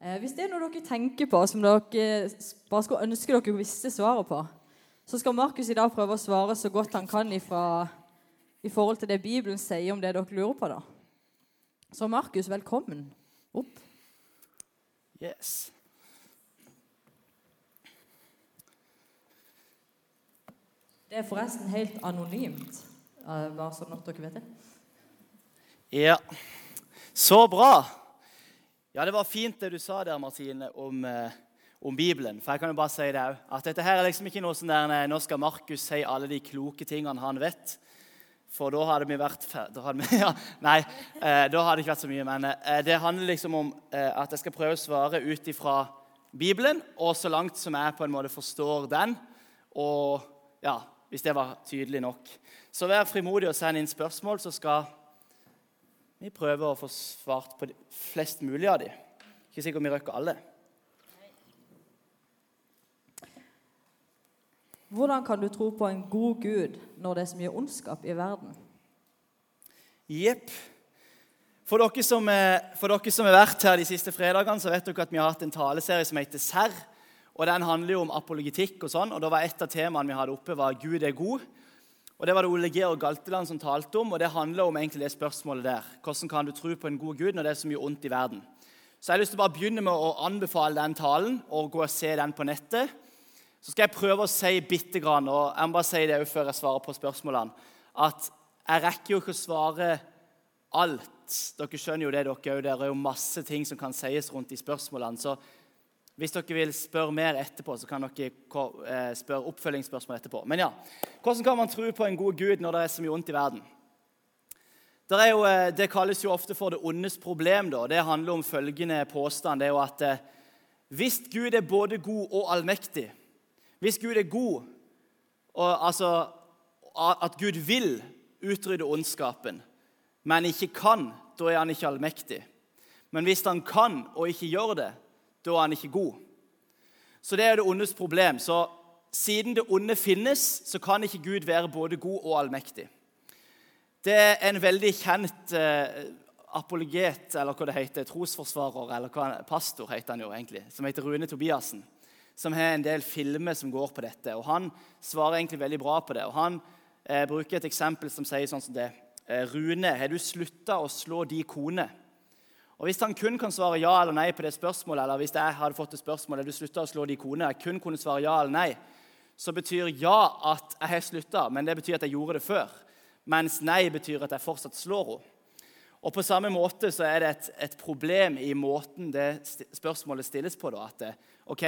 Eh, hvis det er noe dere tenker på som dere bare skulle ønske dere visste svaret på, så skal Markus i dag prøve å svare så godt han kan ifra, i forhold til det Bibelen sier om det dere lurer på. da. Så Markus, velkommen opp. Yes. Det er forresten helt anonymt, eh, bare sånn at dere vet det. Ja. Så bra. Ja, det var fint det du sa der, Martine, om, eh, om Bibelen. For jeg kan jo bare si det òg. At dette her er liksom ikke noe sånn der nei, Nå skal Markus si alle de kloke tingene han vet. For da hadde vi vært da hadde vi, ja, Nei, eh, da hadde det ikke vært så mye. Men eh, det handler liksom om eh, at jeg skal prøve å svare ut ifra Bibelen, og så langt som jeg på en måte forstår den. Og ja, hvis det var tydelig nok. Så vær frimodig og send inn spørsmål, så skal vi prøver å få svart på de flest mulig av dem. Ikke sikkert vi røkker alle. Hvordan kan du tro på en god Gud når det er så mye ondskap i verden? Jepp. For, dere som er- for dere som har vært her de siste fredagene, så vet dere at vi har hatt en taleserie som heter Serr. Og Den handler jo om apologetikk. og sånn, og da var Et av temaene vi hadde oppe, var 'Gud er god'. Og Det var det Ole Georg Galteland som talte om, og det handler om egentlig det spørsmålet der. Hvordan kan du tro på en god Gud når det er så mye ondt i verden? Så jeg har lyst til å bare begynne med å anbefale den talen og gå og se den på nettet. Så skal jeg prøve å si bitte grann, og jeg må bare si det også før jeg svarer på spørsmålene, at jeg rekker jo ikke å svare alt. Dere skjønner jo det, dere òg. Det er jo masse ting som kan sies rundt de spørsmålene. Så hvis dere vil spørre mer etterpå, så kan dere eh, spørre oppfølgingsspørsmål etterpå. Men ja, hvordan kan man tro på en god Gud når det er så mye ondt i verden? Det, jo, eh, det kalles jo ofte for det ondes problem. Da. Det handler om følgende påstand. Det er jo at eh, hvis Gud er både god og allmektig Hvis Gud er god, og altså at Gud vil utrydde ondskapen, men ikke kan, da er han ikke allmektig. Men hvis han kan og ikke gjør det, da er han ikke god. Så det er det ondes problem. Så siden det onde finnes, så kan ikke Gud være både god og allmektig. Det er en veldig kjent eh, apologet, eller hva det heter, trosforsvarer, eller hva, pastor heter han jo egentlig, som heter Rune Tobiassen, som har en del filmer som går på dette. og Han svarer egentlig veldig bra på det. og Han eh, bruker et eksempel som sier sånn som det. Eh, Rune, har du slutta å slå de kone? Og Hvis han kun kan svare ja eller nei på det spørsmålet, eller hvis jeg hadde fått et spørsmål, har du slutta å slå de kone, jeg kun kunne svare ja eller nei, så betyr ja at jeg har slutta, men det betyr at jeg gjorde det før. Mens nei betyr at jeg fortsatt slår henne. Og På samme måte så er det et, et problem i måten det spørsmålet stilles på. da, at det, ok,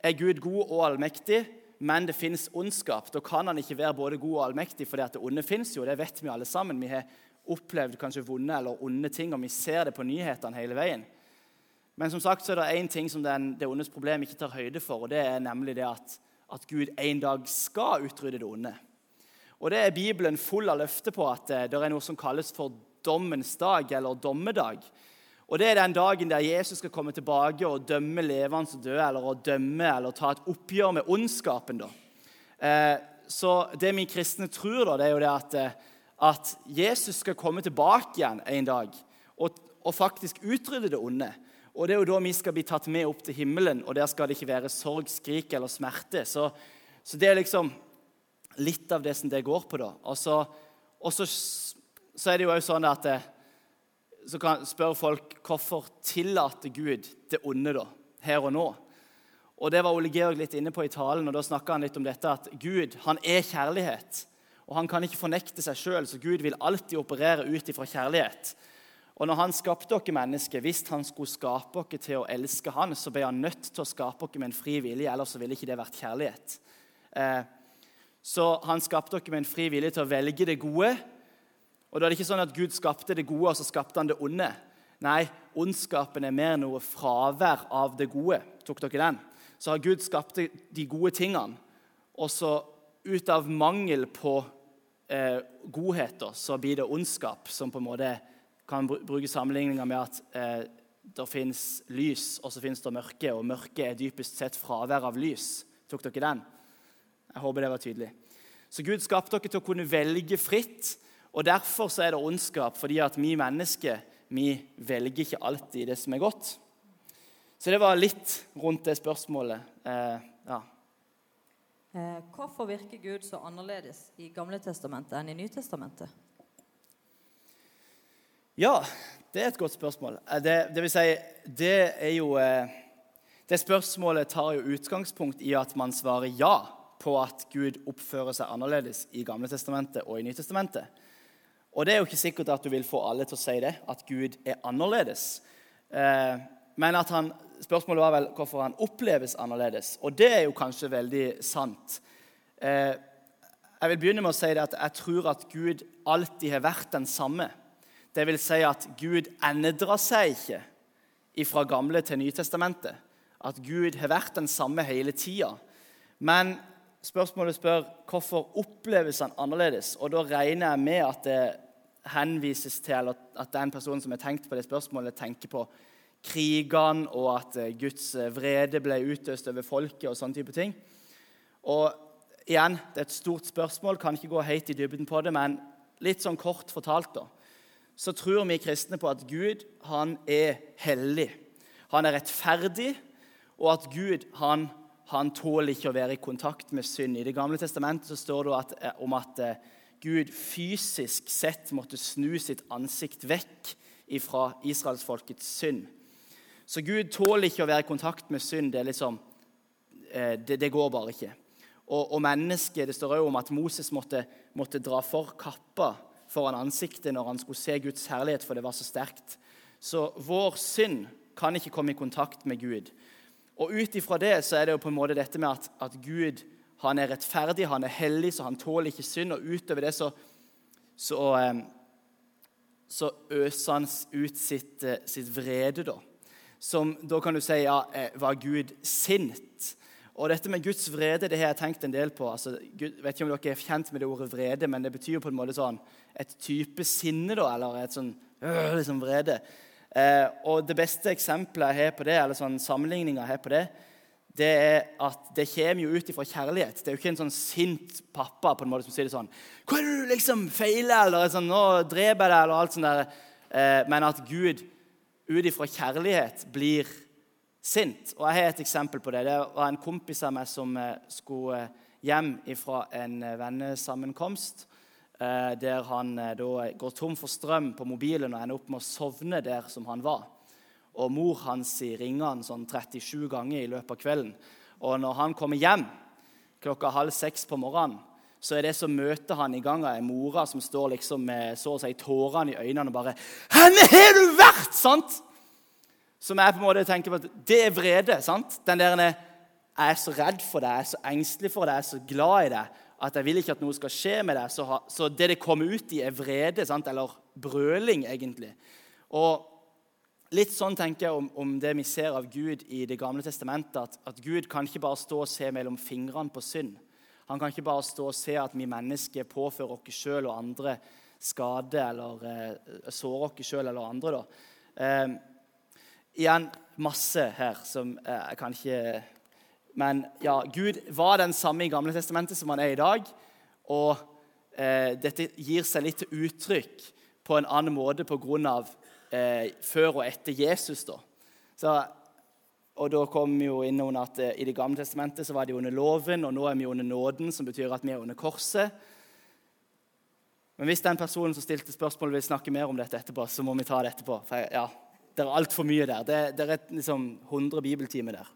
Er Gud god og allmektig, men det fins ondskap? Da kan han ikke være både god og allmektig, for det onde fins jo. Det vet vi alle sammen. Vi har opplevd kanskje vonde eller onde ting, og vi ser det på nyhetene hele veien. Men som sagt så er det én ting som den, det ondes problem ikke tar høyde for, og det er nemlig det at, at Gud en dag skal utrydde det onde. Og det er Bibelen full av løfter på at eh, det er noe som kalles for dommens dag, eller dommedag. Og Det er den dagen der Jesus skal komme tilbake og dømme levende og døde, eller å dømme eller ta et oppgjør med ondskapen. da. Eh, så det vi kristne tror, da, det er jo det at, eh, at Jesus skal komme tilbake igjen en dag og, og faktisk utrydde det onde. Og det er jo da vi skal bli tatt med opp til himmelen, og der skal det ikke være sorg, skrik eller smerte. Så, så det er liksom litt av det som det går på, da. Og så, og så, så er det jo òg sånn at det, så kan spørre folk hvorfor tillater Gud det onde da, her og nå. Og Det var Ole Georg litt inne på i talen, og da snakka han litt om dette at Gud han er kjærlighet. Og han kan ikke fornekte seg sjøl, så Gud vil alltid operere ut ifra kjærlighet. Og når han skapte dere mennesker, Hvis han skulle skape dere til å elske han, så ble han nødt til å skape dere med en fri vilje, ellers ville ikke det vært kjærlighet. Eh, så han skapte dere med en fri vilje til å velge det gode. Og da er det ikke sånn at Gud skapte det gode, og så skapte han det onde. Nei, ondskapen er mer noe fravær av det gode. Tok dere den? Så har Gud skapt de gode tingene, og så ut av mangel på eh, godheter så blir det ondskap, som på en måte kan bruke sammenligninger med at eh, det fins lys, og så fins det mørke, og mørke er dypest sett fravær av lys. Tok dere den? Jeg håper det var tydelig. Så Gud skapte dere til å kunne velge fritt, og derfor så er det ondskap, fordi at vi mennesker vi velger ikke alltid det som er godt. Så det var litt rundt det spørsmålet. Eh, ja. Eh, hvorfor virker Gud så annerledes i Gamle testamentet enn i Nytestamentet? ja, det er et godt spørsmål. Eh, Det, det vil si, det er jo eh, Det spørsmålet tar jo utgangspunkt i at man svarer ja på at Gud oppfører seg annerledes i Gamle testamentet og i Nytestamentet. Og det er jo ikke sikkert at du vil få alle til å si det, at Gud er annerledes. Men at han, spørsmålet var vel hvorfor han oppleves annerledes. Og det er jo kanskje veldig sant. Eh, jeg vil begynne med å si det at jeg tror at Gud alltid har vært den samme. Det vil si at Gud endrer seg ikke fra Gamle til Nytestamentet. At Gud har vært den samme hele tida. Men spørsmålet spør hvorfor oppleves han annerledes. Og da regner jeg med at det henvises til at den personen som har tenkt på det spørsmålet, tenker på krigene og at eh, Guds eh, vrede ble utøst over folket og sånne type ting. Og igjen, det er et stort spørsmål, kan ikke gå helt i dybden på det, men litt sånn kort fortalt, da, så tror vi kristne på at Gud han er hellig. Han er rettferdig, og at Gud han, han tåler ikke å være i kontakt med synd. I Det gamle testamentet så står det at, eh, om at Gud fysisk sett måtte snu sitt ansikt vekk fra israelsfolkets synd. Så Gud tåler ikke å være i kontakt med synd. Det, liksom, eh, det, det går bare ikke. Og, og mennesket, Det står også om at Moses måtte, måtte dra for kappa foran ansiktet når han skulle se Guds herlighet, for det var så sterkt. Så vår synd kan ikke komme i kontakt med Gud. Og ut ifra det så er det jo på en måte dette med at, at Gud han er rettferdig, han er hellig, så han tåler ikke synd. Og utover det så, så, eh, så øser han ut sitt, eh, sitt, vrede, da. Som da kan du si ja, eh, var Gud sint. Og dette med Guds vrede det har jeg tenkt en del på. Altså, Gud, vet ikke om dere er kjent med det ordet vrede, men det betyr på en måte sånn et type sinne, da, eller et sånn øh, liksom vrede. Eh, og det beste eksempelet jeg har på det, eller sånn sammenligninga jeg har på det, det er at det kommer jo ut ifra kjærlighet. Det er jo ikke en sånn sint pappa på en måte som sier det sånn 'Hva er det du liksom feiler?' eller sånn, 'Nå dreper jeg deg', eller alt sånt der. Eh, men at Gud ut ifra kjærlighet blir sint. Og Jeg har et eksempel på det. Det var en kompis av meg som eh, skulle hjem fra en vennesammenkomst. Der han da går tom for strøm på mobilen og ender opp med å sovne der som han var. Og mor hans ringer han sånn 37 ganger i løpet av kvelden. Og når han kommer hjem klokka halv seks på morgenen, så er det som møter han i gang av ei mora som står liksom med så å si tårene i øynene og bare 'Henne har du vært!' sant? Som jeg på en måte tenker på at det er vrede. sant? Den der Jeg er så redd for deg, jeg er så engstelig for deg, jeg er så glad i deg at jeg vil ikke at noe skal skje med deg. Så, så det det kommer ut i, er vrede, sant? eller brøling, egentlig. Og Litt sånn tenker jeg om, om, det vi ser av Gud i Det gamle testamentet. At, at, Gud kan ikke bare stå og se mellom fingrene på synd. Han kan ikke bare stå og se at vi mennesker påfører oss sjøl og andre skade eller eh, sårer oss sjøl eller andre. Eh, igjen masse her som eh, jeg kan ikke Men ja, Gud var den samme i Gamle testamentet som han er i dag. Og eh, dette gir seg litt til uttrykk på en annen måte pga eh, før og etter Jesus. da. Så, og da kom vi jo inn under at eh, I Det gamle testamentet så var de under loven, og nå er vi under nåden, som betyr at vi er under korset. Men hvis den personen som stilte spørsmål vil snakke mer om dette etterpå, så må vi ta det etterpå. For ja, Det er altfor mye der. Det, det er liksom 100 bibeltimer der.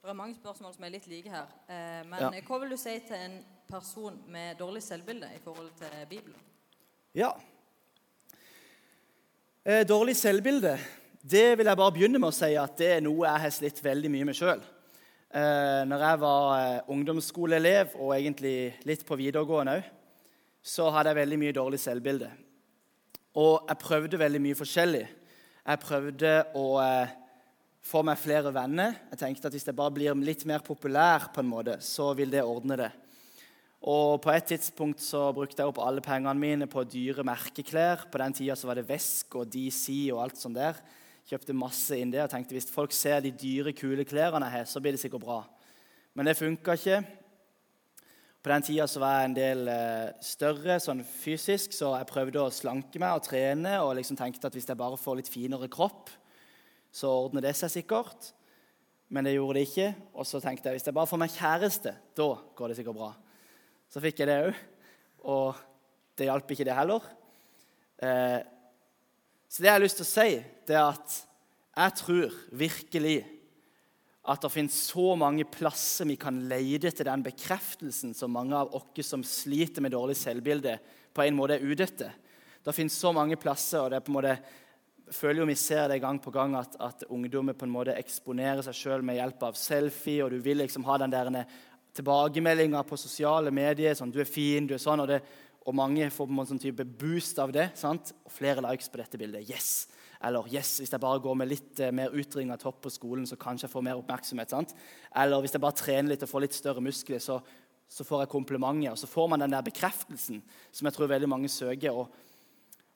Det er mange spørsmål som er litt like her. Eh, men ja. hva vil du si til en person med dårlig selvbilde i forhold til Bibelen? Ja, Eh, dårlig selvbilde det vil jeg bare begynne med å si at det er noe jeg har slitt veldig mye med sjøl. Eh, når jeg var eh, ungdomsskoleelev og egentlig litt på videregående òg, så hadde jeg veldig mye dårlig selvbilde. Og jeg prøvde veldig mye forskjellig. Jeg prøvde å eh, få meg flere venner. Jeg tenkte at hvis jeg bare blir litt mer populær, på en måte, så vil det ordne det. Og På et tidspunkt så brukte jeg opp alle pengene mine på dyre merkeklær. På den tida var det Vesk og DC og alt sånt der. Kjøpte masse inn det og tenkte hvis folk ser de dyre, kule klærne jeg har, så blir det sikkert bra. Men det funka ikke. På den tida var jeg en del eh, større sånn fysisk, så jeg prøvde å slanke meg og trene. Og liksom tenkte at hvis jeg bare får litt finere kropp, så ordner det seg sikkert. Men det gjorde det ikke. Og så tenkte jeg hvis jeg bare får meg kjæreste, da går det sikkert bra. Så fikk jeg det òg, og det hjalp ikke, det heller. Eh, så det jeg har lyst til å si, det er at jeg tror virkelig at det finnes så mange plasser vi kan lete til den bekreftelsen som mange av oss som sliter med dårlig selvbilde, på en måte er ute etter. Det finnes så mange plasser, og det er på en måte jeg føler jo vi ser det gang på gang at, at ungdommer på en måte eksponerer seg sjøl med hjelp av selfie, og du vil liksom ha den der tilbakemeldinga på sosiale medier sånn 'Du er fin, du er sånn', og, det, og mange får en sånn type boost av det. sant? Og flere likes på dette bildet. Yes! Eller yes, hvis jeg bare går med litt eh, mer utring av topp på skolen, så kanskje jeg får mer oppmerksomhet. sant? Eller hvis jeg bare trener litt og får litt større muskler, så, så får jeg komplimenter. Og så får man den der bekreftelsen som jeg tror veldig mange søker. og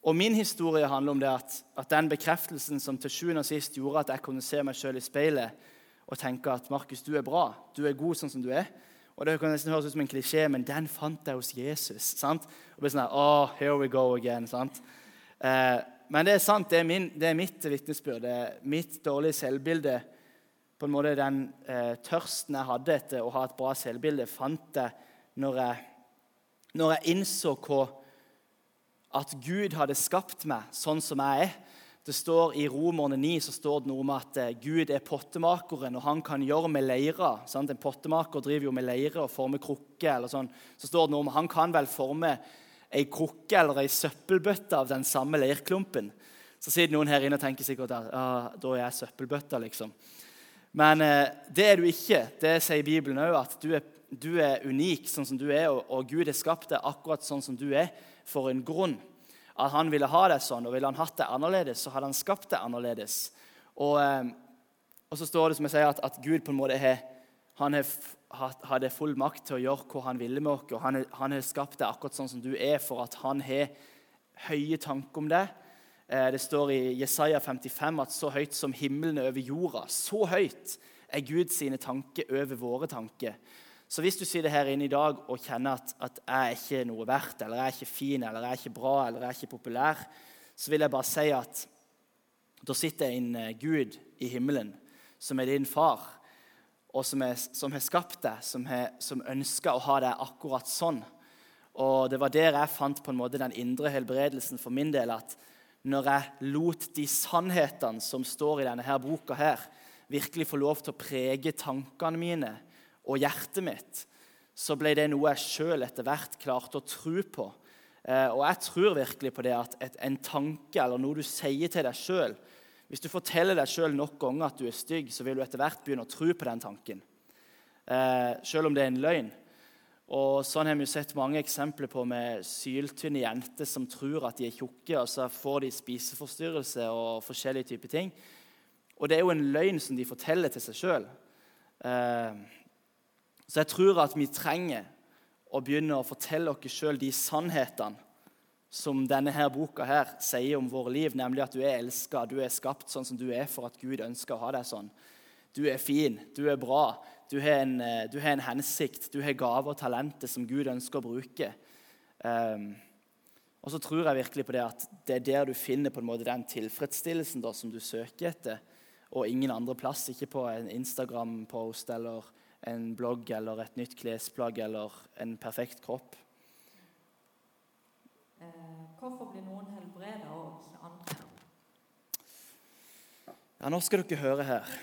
og Min historie handler om det at, at den bekreftelsen som til sjuende og sist gjorde at jeg kunne se meg sjøl i speilet og tenke at Markus, du er bra, du er god sånn som du er. Og Det kan nesten høres ut som en klisjé, men den fant jeg hos Jesus. sant? Og blir sånn oh, here we go again, sant? Eh, men det er sant, det er, min, det er mitt vitnesbyrd. Mitt dårlige selvbilde. På en måte Den eh, tørsten jeg hadde etter å ha et bra selvbilde, fant jeg når jeg, når jeg innså hva at Gud hadde skapt meg sånn som jeg er. Det står I Romerne 9 så står det noe om at eh, Gud er pottemakeren, og han kan gjøre med leire. Sant? En pottemaker driver jo med leire og former krukke. eller sånn. Så står det noe om Han kan vel forme ei krukke eller ei søppelbøtte av den samme leirklumpen. Så sitter noen her inne og tenker sikkert at ah, da er jeg søppelbøtta, liksom. Men eh, det er du ikke. Det sier Bibelen òg, at du er, du er, unik sånn som du er, og, og Gud har skapt deg akkurat sånn som du er for en grunn. At han ville ha det sånn, og ville han hatt det annerledes, så hadde han skapt det annerledes. Og, eh, og så står det som jeg sier, at, at Gud på en måte har, han hadde full makt til å gjøre hva han ville med oss. Han, han har skapt det akkurat sånn som du er, for at han har høye tanker om det. Eh, det står i Jesaja 55 at så høyt som himmelen er over jorda, så høyt er Guds tanker over våre tanker. Så hvis du sitter her inne i dag og kjenner at, at jeg er ikke noe verdt, eller jeg er ikke fin, eller jeg er ikke bra, eller jeg er ikke populær, så vil jeg bare si at da sitter en Gud i himmelen som er din far, og som, er, som har skapt deg, som, er, som ønsker å ha deg akkurat sånn. Og Det var der jeg fant på en måte den indre helbredelsen for min del. at Når jeg lot de sannhetene som står i denne her boka, her, virkelig få lov til å prege tankene mine, og hjertet mitt, så ble det noe jeg sjøl etter hvert klarte å tro på. Eh, og jeg tror virkelig på det at en tanke eller noe du sier til deg sjøl Hvis du forteller deg sjøl nok ganger at du er stygg, så vil du etter hvert begynne å tro på den tanken. Eh, sjøl om det er en løgn. Og Sånn har vi jo sett mange eksempler på med syltynne jenter som tror at de er tjukke, og så får de spiseforstyrrelse og forskjellige typer ting. Og det er jo en løgn som de forteller til seg sjøl. Så jeg tror at vi trenger å begynne å fortelle oss sjøl de sannhetene som denne her boka her sier om våre liv, nemlig at du er elska, du er skapt sånn som du er for at Gud ønsker å ha deg sånn. Du er fin, du er bra, du har en, eh, du har en hensikt, du har gaver og talenter som Gud ønsker å bruke. Um, og så tror jeg virkelig på det at det er der du finner på en måte den tilfredsstillelsen da, som du søker etter, og ingen andre plass. Ikke på en Instagram-post eller en blogg eller et nytt klesplagg eller en perfekt kropp. Eh, hvorfor blir noen helbreda og ikke andre? Ja, nå skal dere høre her.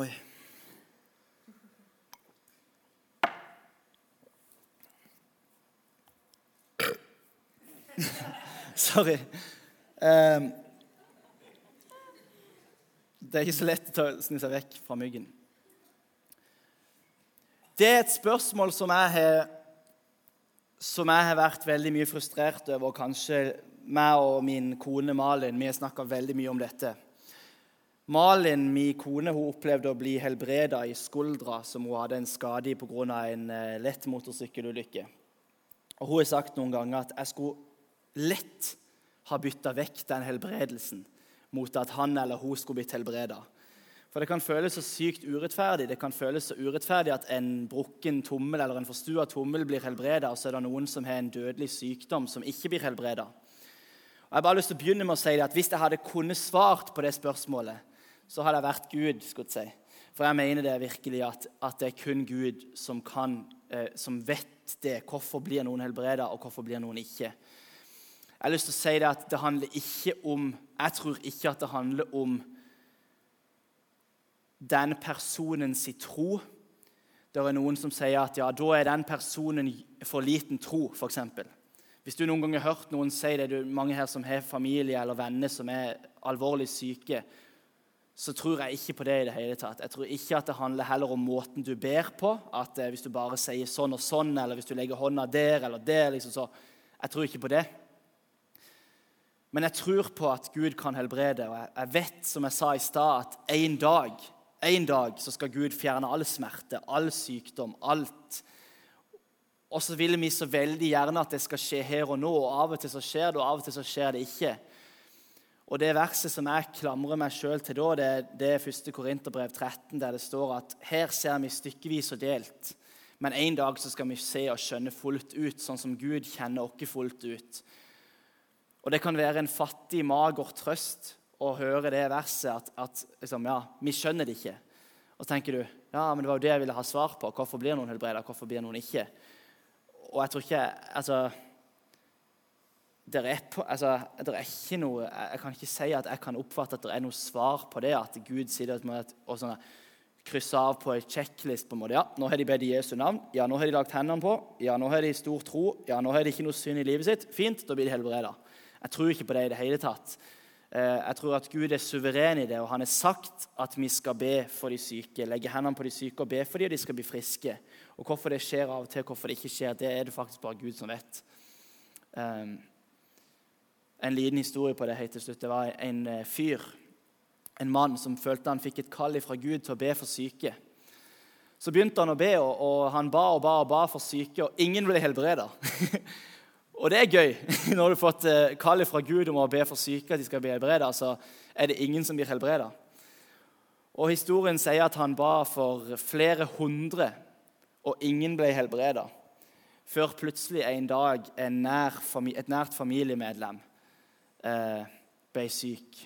Oi. Sorry. Um, det er ikke så lett å snu seg vekk fra myggen. Det er et spørsmål som jeg har, som jeg har vært veldig mye frustrert over. og Kanskje meg og min kone Malin vi har snakka veldig mye om dette. Malin, min kone, hun opplevde å bli helbreda i skuldra som hun hadde en skade i pga. en eh, lett motorsykkelulykke. Og Hun har sagt noen ganger at jeg skulle lett ha bytta vekk den helbredelsen mot at han eller hun skulle blitt helbreda. For det kan føles så sykt urettferdig. Det kan føles så urettferdig at en brukken tommel eller en forstua tommel blir helbreda, og så er det noen som har en dødelig sykdom som ikke blir helbreda. Jeg har bare lyst til å begynne med å si det at Hvis jeg hadde kunnet svart på det spørsmålet, så hadde jeg vært Gud. skulle jeg si. For jeg mener det virkelig at, at det er kun Gud som, kan, eh, som vet det. Hvorfor blir noen helbreda, og hvorfor blir noen ikke? Jeg har lyst til å si det at det handler ikke om Jeg tror ikke at det handler om den personens tro. Det er noen som sier at ja, da er den personen for liten tro, f.eks. Hvis du noen gang har hørt noen si det, det er mange her som har familie eller venner som er alvorlig syke, så tror jeg ikke på det i det hele tatt. Jeg tror ikke at det handler heller om måten du ber på. At eh, Hvis du bare sier sånn og sånn, eller hvis du legger hånda der eller der liksom så, Jeg tror ikke på det. Men jeg tror på at Gud kan helbrede. Og jeg vet, som jeg sa i stad, at en dag, en dag så skal Gud fjerne all smerte, all sykdom, alt. Og så vil vi så veldig gjerne at det skal skje her og nå. og Av og til så skjer det, og av og til så skjer det ikke. Og Det verset som jeg klamrer meg sjøl til da, det, det er 1. Korinterbrev 13, der det står at her ser vi stykkevis og delt, men en dag så skal vi se og skjønne fullt ut, sånn som Gud kjenner oss fullt ut. Og Det kan være en fattig, mager trøst å høre det verset at, at liksom, ja, vi skjønner det ikke. Og så tenker du ja, men det var jo det jeg ville ha svar på. Hvorfor blir noen helbreda, hvorfor blir noen ikke? Og jeg tror ikke, altså, det er, altså, er, ikke noe Jeg kan ikke si at jeg kan oppfatte at det er noe svar på det. At Gud sier det og sånn, krysser av på en sjekklist. på en måte. Ja, nå har de bedt i Jesu navn. Ja, nå har de lagt hendene på. Ja, nå har de stor tro. Ja, nå har de ikke noe synd i livet sitt. Fint, da blir de helbreda. Jeg tror ikke på det i det hele tatt. Eh, jeg tror at Gud er suveren i det, og han har sagt at vi skal be for de syke. Legge hendene på de syke og be for dem, og de skal bli friske. Og Hvorfor det skjer av og til, hvorfor det ikke skjer, det er det faktisk bare Gud som vet. Um, en liten historie på det helt til slutt. Det var en eh, fyr, en mann, som følte han fikk et kall fra Gud til å be for syke. Så begynte han å be, og han ba og ba og ba for syke, og ingen ble helbreda. og det er gøy. Når du har fått kallet kall fra Gud om å be for syke, at de skal bli helbreda, så er det ingen som blir helbreda. Og historien sier at han ba for flere hundre, og ingen ble helbreda. Før plutselig en dag en nær, et nært familiemedlem eh, ble syk.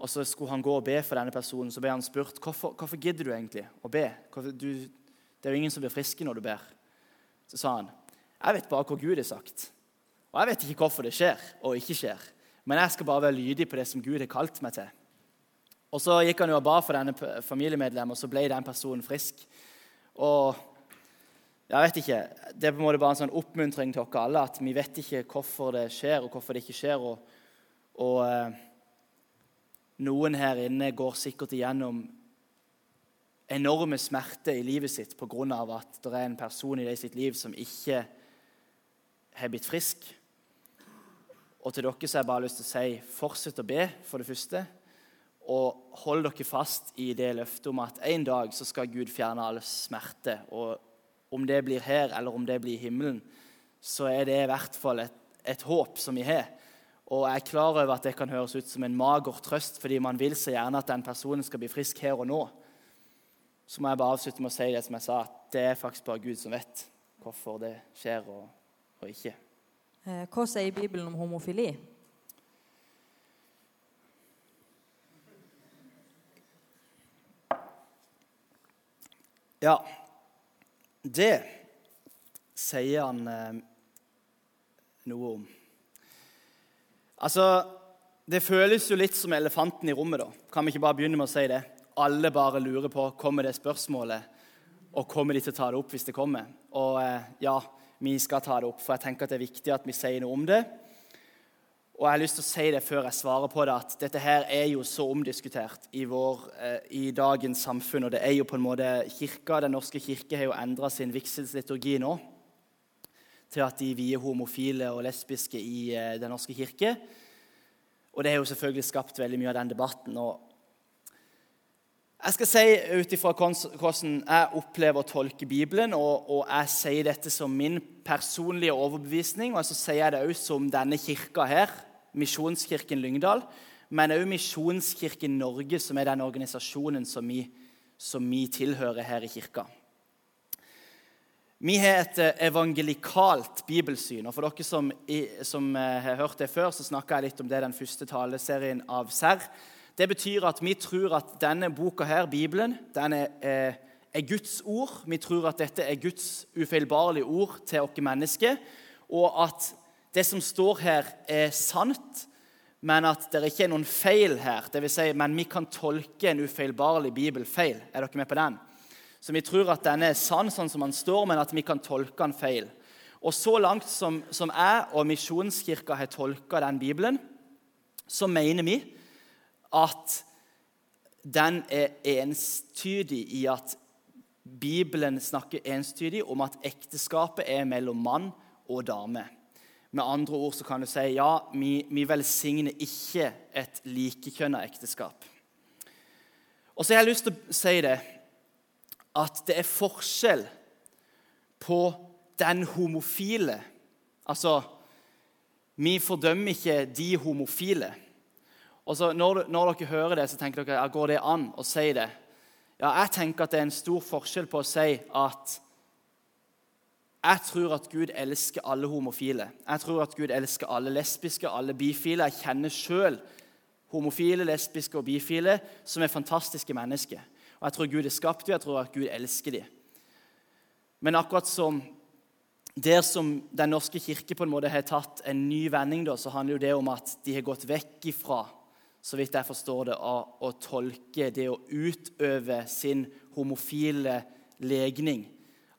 Og så skulle han gå og be for denne personen. Så ble han spurt hvorfor, hvorfor gidder du egentlig å be. Du, det er jo ingen som blir friske når du ber. Så sa han jeg vet bare hva Gud har sagt. Og jeg vet ikke hvorfor det skjer og ikke skjer. Men jeg skal bare være lydig på det som Gud har kalt meg til. Og Så gikk han jo og ba for denne familiemedlemmet, og så ble den personen frisk. Og jeg vet ikke, Det er på en måte bare en sånn oppmuntring til oss alle at vi vet ikke hvorfor det skjer, og hvorfor det ikke skjer. Og, og eh, noen her inne går sikkert igjennom enorme smerter i livet sitt pga. at det er en person i det sitt liv som ikke har blitt frisk. Og til dere så har jeg bare lyst til å si fortsett å be, for det første. Og hold dere fast i det løftet om at en dag så skal Gud fjerne all smerte. og om det blir her eller om det blir i himmelen, så er det i hvert fall et, et håp som vi har. Og jeg er klar over at det kan høres ut som en mager trøst, fordi man vil så gjerne at den personen skal bli frisk her og nå. Så må jeg bare avslutte med å si det som jeg sa, at det er faktisk bare Gud som vet hvorfor det skjer og, og ikke. Eh, hva sier Bibelen om homofili? Ja, det sier han eh, noe om. Altså, Det føles jo litt som elefanten i rommet. da. Kan vi ikke bare begynne med å si det? Alle bare lurer på kommer det spørsmålet, og kommer de til å ta det opp hvis det kommer. Og eh, ja, vi skal ta det opp, for jeg tenker at det er viktig at vi sier noe om det. Og jeg har lyst til å si det før jeg svarer på det, at dette her er jo så omdiskutert i, vår, eh, i dagens samfunn. Og det er jo på en måte kirka, Den norske kirke har jo endra sin vigselsliturgi nå til at de vier homofile og lesbiske i eh, Den norske kirke. Og det har jo selvfølgelig skapt veldig mye av den debatten. og jeg skal si ut ifra hvordan jeg opplever å tolke Bibelen, og, og, jeg sier dette som min personlige overbevisning, og så sier jeg det også som denne kirka her, Misjonskirken Lyngdal, men også Misjonskirken Norge, som er den organisasjonen som vi, som vi tilhører her i kirka. Vi har et eh, evangelikalt bibelsyn. og For dere som, som eh, har hørt det før, så snakka jeg litt om det i den første taleserien av Serr. Det betyr at vi tror at denne boka her, Bibelen, den er, eh, er Guds ord. Vi tror at dette er Guds ufeilbarlige ord til oss mennesker, og at det som står her, er sant, men at det ikke er noen feil her. Det vil si, men vi kan tolke en ufeilbarlig bibel feil. Er dere med på den? Så vi tror at denne er sann sånn som den står, men at vi kan tolke den feil. Og så langt som, som jeg og Misjonskirka har tolka den Bibelen, så mener vi at den er enstydig i at Bibelen snakker enstydig om at ekteskapet er mellom mann og dame. Med andre ord så kan du si ja, vi, vi velsigner ikke et likekjønna ekteskap. Og så har jeg lyst til å si det at det er forskjell på den homofile Altså, vi fordømmer ikke de homofile. Og så når, når, dere hører det, så tenker dere ja, går det an å si det. Ja, Jeg tenker at det er en stor forskjell på å si at jeg tror at Gud elsker alle homofile. Jeg tror at Gud elsker alle lesbiske, alle bifile. Jeg kjenner sjøl homofile, lesbiske og bifile som er fantastiske mennesker. Og Jeg tror Gud er skapt dem, jeg tror at Gud elsker dem. Men akkurat som der som Den norske kirke på en måte har tatt en ny vending, da, så handler jo det om at de har gått vekk ifra så vidt jeg forstår det, av å tolke det å utøve sin homofile legning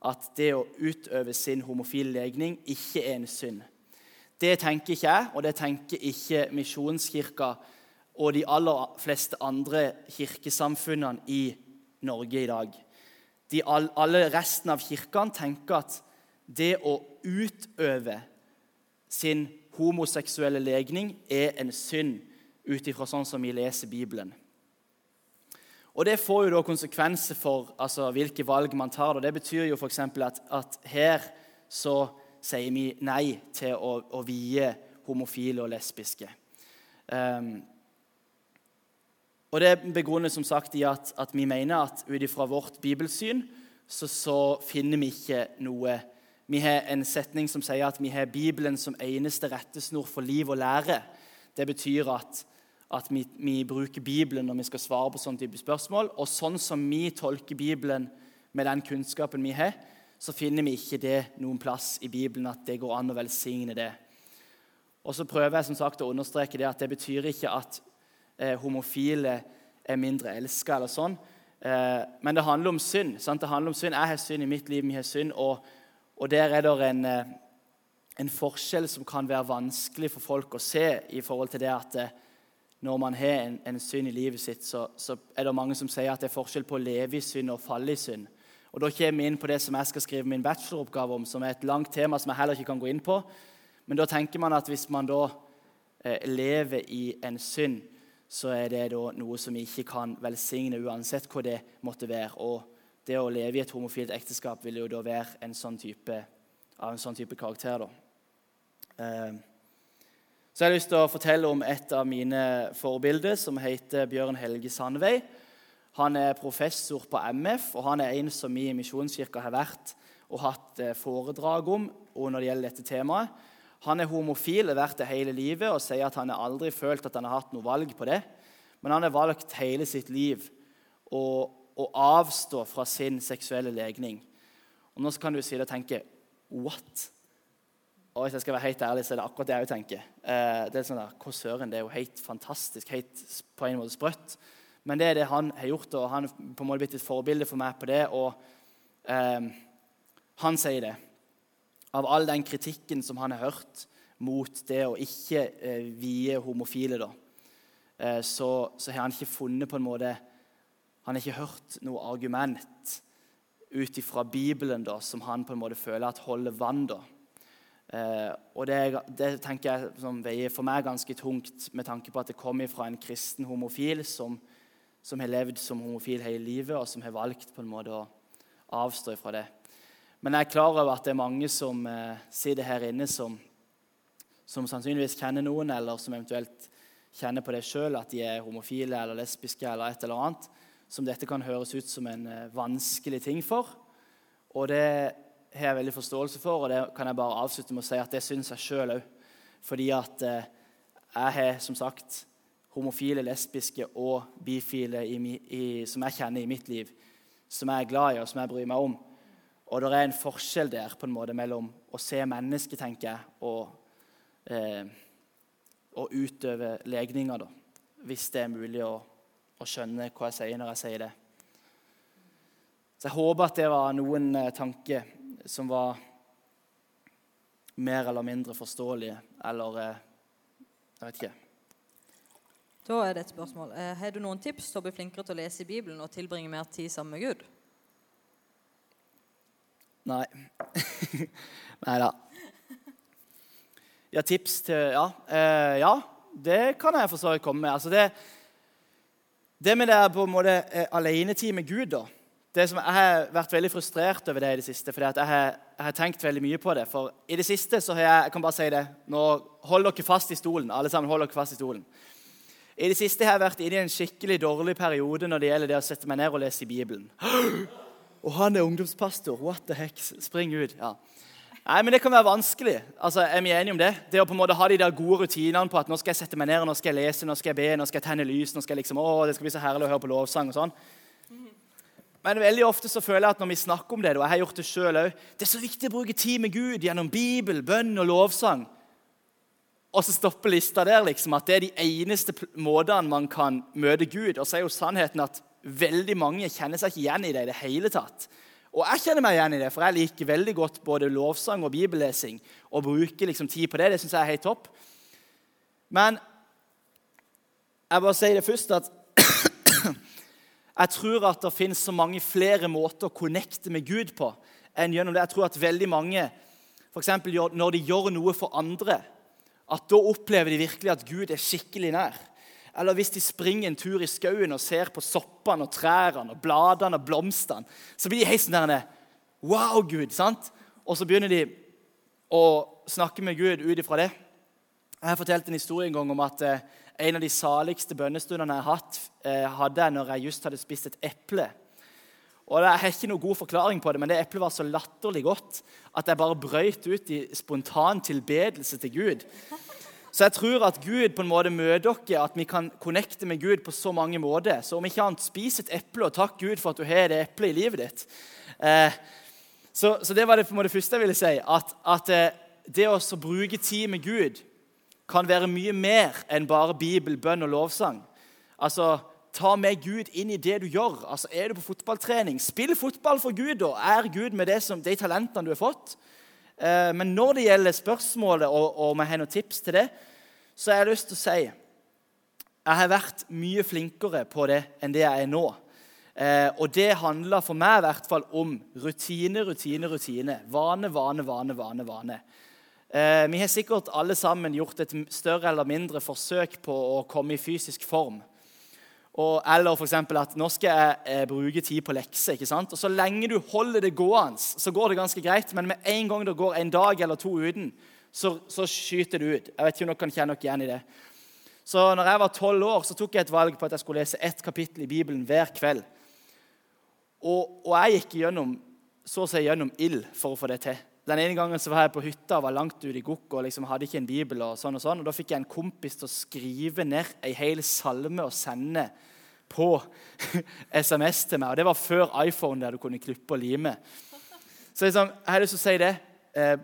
At det å utøve sin homofile legning ikke er en synd. Det tenker ikke jeg, og det tenker ikke Misjonskirka og de aller fleste andre kirkesamfunnene i Norge i dag. De, alle resten av kirkene tenker at det å utøve sin homoseksuelle legning er en synd ut ifra sånn som vi leser Bibelen. Og Det får jo da konsekvenser for altså, hvilke valg man tar. og Det betyr jo f.eks. At, at her så sier vi nei til å, å vie homofile og lesbiske. Um, og Det begrunnes som sagt i at, at vi mener at ut ifra vårt bibelsyn så, så, finner vi ikke noe Vi har en setning som sier at vi har Bibelen som eneste rettesnor for liv og lære. Det betyr at at vi, vi, bruker Bibelen når vi skal svare på sånne type spørsmål. Og sånn som vi tolker Bibelen med den kunnskapen vi har, så finner vi ikke det noen plass i Bibelen at det går an å velsigne det. Og så prøver jeg som sagt å understreke det at det betyr ikke at eh, homofile er mindre elska eller sånn. Eh, men det handler om synd. Sant? Det handler om synd. Jeg har synd i mitt liv, vi har synd. Og, og der er det en, eh, en, forskjell som kan være vanskelig for folk å se i forhold til det at eh, når man har en, en synd i livet sitt, så, så, er det mange som sier at det er forskjell på å leve i synd og falle i synd. Og Da kommer vi inn på det som jeg skal skrive min bacheloroppgave om, som er et langt tema som jeg heller ikke kan gå inn på. Men da tenker man at hvis man da eh, lever i en synd, så er det da noe som vi ikke kan velsigne uansett hva det måtte være. Og det å leve i et homofilt ekteskap vil jo da være en sånn type, av en sånn type karakter. da. Eh, så jeg har lyst til å fortelle om et av mine forbilder, som heter Bjørn Helge Sandvei. Han er professor på MF, og han er en som vi i Misjonskirka har vært og hatt eh, foredrag om når det gjelder dette temaet. Han er homofil, har vært det hele livet og sier at han har aldri følt at han har hatt noe valg på det. Men han har valgt hele sitt liv å, å avstå fra sin seksuelle legning. Og Nå kan du si det og tenke What? Og hvis jeg skal være helt ærlig, så er det akkurat det jeg tenker. Eh, det er sånn der, Hva søren, det er jo helt fantastisk, helt på en måte sprøtt. Men det er det han har gjort, og han på en måte blitt et forbilde for meg på det. Og eh, han sier det. Av all den kritikken som han har hørt mot det å ikke eh, vie homofile, da, eh, så, så, har han ikke funnet på en måte Han har ikke hørt noe argument ut ifra Bibelen da, som han på en måte føler at holder vann. da. Eh, og det, det, tenker jeg som veier for meg ganske tungt, med tanke på at det kommer fra en kristen homofil som, som, har levd som homofil hele livet, og som har valgt på en måte å avstå fra det. Men jeg er klar over at det er mange som eh, sitter her inne som, som, sannsynligvis kjenner noen, eller som eventuelt kjenner på det sjøl, at de er homofile eller lesbiske eller et eller annet, som dette kan høres ut som en eh, vanskelig ting for. Og det har jeg veldig forståelse for, og det kan jeg bare avslutte med å si at det syns jeg sjøl òg. Fordi at eh, jeg har som sagt homofile, lesbiske og bifile i, i, som jeg kjenner i mitt liv, som jeg er glad i og som jeg bryr meg om. Og det er en forskjell der på en måte mellom å se mennesket, tenker jeg, og, eh, og utøve legninger, da. Hvis det er mulig å, å, skjønne hva jeg sier når jeg sier det. Så jeg håper at det var noen eh, tanker som var mer eller mindre forståelige, eller eh, Jeg vet ikke. Da er det et spørsmål. Eh, har du noen tips til å bli flinkere til å lese i Bibelen og tilbringe mer tid sammen med Gud? Nei. Nei da. Ja, tips til Ja. Eh, ja, det kan jeg for så vidt komme med. Altså det, det med det på en måte alenetid med Gud, da det som, Jeg har vært veldig frustrert over det i det siste. fordi jeg har, jeg har tenkt veldig mye på det. For i det siste så har jeg jeg kan bare si det, Nå hold dere fast i stolen. alle sammen hold dere fast i stolen. I det siste har jeg vært inne i en skikkelig dårlig periode når det gjelder det å sette meg ned og lese i Bibelen. Og han er ungdomspastor. What the heck? Spring ut. ja. Nei, men Det kan være vanskelig. Altså, Er vi enige om det? Det å på en måte ha de der gode rutinene på at nå skal jeg sette meg ned, nå skal jeg lese, nå skal jeg be, nå skal jeg tenne lys, nå skal jeg liksom, å, det skal bli så herlig å høre på lovsang og sånn. Men veldig ofte så føler jeg at når vi snakker om det, og jeg har gjort det selv også, det er så viktig å bruke tid med Gud gjennom Bibel, bønn og lovsang. Og så stopper lista der, liksom, at det er de eneste måtene man kan møte Gud. Og så er jo sannheten at veldig mange kjenner seg ikke igjen i det i det hele tatt. Og jeg kjenner meg igjen i det, for jeg liker veldig godt både lovsang og bibellesing. Og bruker liksom tid på det. Det syns jeg er helt topp. Men jeg bare sier det først at jeg tror at det finnes så mange flere måter å connecte med Gud på enn gjennom det. Jeg tror at veldig mange, f.eks. når de gjør noe for andre, at da opplever de virkelig at Gud er skikkelig nær. Eller hvis de springer en tur i skauen og ser på soppene og trærne og bladene og blomstene, så blir de helt sånn der Wow, Gud! sant? Og så begynner de å snakke med Gud ut ifra det. Jeg har fortalt en historie en gang om at eh, en av de saligste bønnestundene jeg hatt, eh, hadde jeg når jeg just hadde spist et eple. Og Jeg har ikke noen god forklaring på det, men det eplet var så latterlig godt at jeg bare brøyt ut i spontan tilbedelse til Gud. Så jeg tror at Gud på en måte møter dere, at vi kan connecte med Gud på så mange måter. Så om ikke annet, spis et eple og takk Gud for at du har det eplet i livet ditt. Eh, så, det var det, måte første jeg ville si. At, at eh, det å bruke tid med Gud kan være mye mer enn bare Bibel, bønn og lovsang. Altså, Ta med Gud inn i det du gjør. Altså, Er du på fotballtrening, spill fotball for Gud. da. Er Gud med som, de talentene du har fått. Eh, men når det gjelder spørsmålet, og, og om jeg har noen tips til det, så har jeg lyst til å si jeg har vært mye flinkere på det enn det jeg er nå. Eh, og det handler for meg i hvert fall om rutine, rutine, rutine. Vane, vane, vane, vane. vane. Eh, vi har sikkert alle sammen gjort et større eller mindre forsøk på å komme i fysisk form. Og, eller f.eks. at nå skal jeg eh, bruke tid på lekser. ikke sant? Og Så lenge du holder det gående, så går det ganske greit. Men med en gang det går en dag eller to uten, så, så skyter det ut. Jeg vet ikke om dere kan kjenne dere igjen i det. Så når jeg var tolv år, så tok jeg et valg på at jeg skulle lese ett kapittel i Bibelen hver kveld. Og, og jeg gikk gjennom, så å si gjennom ild for å få det til. Den ene gangen så var jeg på hytta og var langt ute i Gokk og liksom hadde ikke en bibel. og sånn og sånn, og Da fikk jeg en kompis til å skrive ned ei hel salme og sende på SMS til meg. og Det var før iPhone, der du kunne klippe og lime. Så liksom, jeg har lyst til å si det. Eh,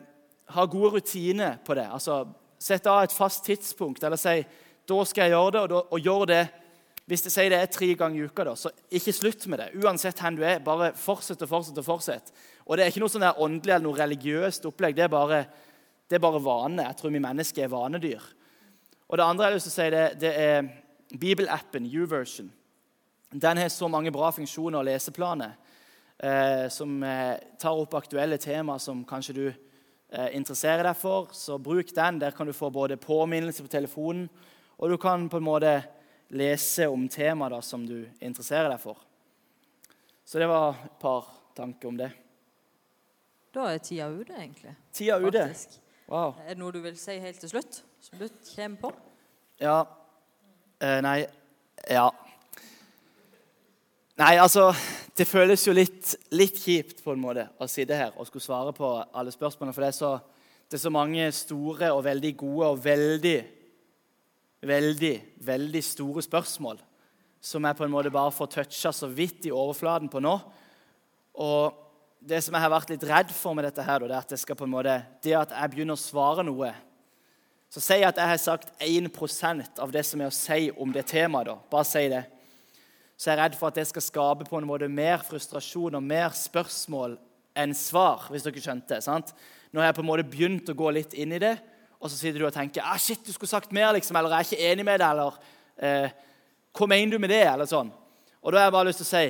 ha gode rutiner på det. altså Sett av et fast tidspunkt, eller si da skal jeg gjøre det, og, da, og gjør det hvis det sier det er tre ganger i uka, da, så ikke slutt med det. Uansett hvor du er, bare fortsett og fortsett. Og fortsett. Og det er ikke noe sånn der åndelig eller noe religiøst opplegg. Det er, bare, det er bare vane. Jeg tror vi mennesker er vanedyr. Og det andre jeg har lyst til å si, det, det er bibelappen YouVersion. Den har så mange bra funksjoner og leseplaner eh, som eh, tar opp aktuelle temaer som kanskje du eh, interesserer deg for. Så bruk den. Der kan du få både påminnelse på telefonen, og du kan på en måte lese om temaer som du interesserer deg for. Så det var et par tanker om det. Da er tida ute, egentlig. Tida ute. Wow. Er det noe du vil si helt til slutt? Som du kommer på? Ja eh, Nei Ja. Nei, altså det føles jo litt, litt, kjipt på en måte å sitte her og skulle svare på alle spørsmålene. For det er, så, det er så mange store og veldig gode og veldig, veldig, veldig store spørsmål som jeg på en måte bare får toucha så vidt i overflaten på nå. Og det som jeg har vært litt redd for med dette, her, det er at jeg skal på en måte, det at jeg begynner å svare noe Så si at jeg har sagt 1% av det som er å si om det temaet. da. Bare si det så jeg er redd for at det skal skape på en måte mer frustrasjon og mer spørsmål enn svar. hvis dere skjønte, sant? Nå har jeg på en måte begynt å gå litt inn i det, og så sitter du og tenker ah, shit, du skulle sagt mer, liksom, eller jeg er ikke enig med deg, eller eh, hva mener du med det, eller sånn. Og da har jeg bare lyst til å si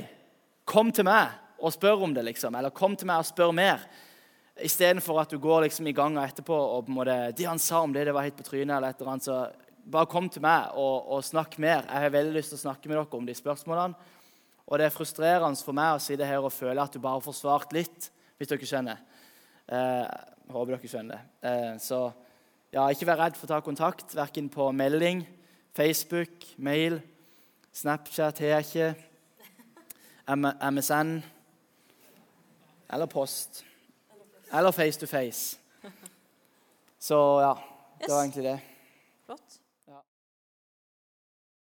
kom til meg og spør om det, liksom. Eller kom til meg og spør mer. Istedenfor at du går liksom i gangen etterpå og på en måte, det han sa om det, det var helt på trynet, eller et eller annet, så bare kom til meg og, og snakk mer. Jeg har veldig lyst til å snakke med dere om de spørsmålene. Og det er frustrerende for meg å sitte her og føle at du bare får svart litt, hvis dere skjønner. Eh, håper dere skjønner. Eh, så ja, ikke vær redd for å ta kontakt, verken på melding, Facebook, mail, Snapchat har jeg ikke, MSN eller post. Eller face to face. Så ja, det var egentlig det. Flott.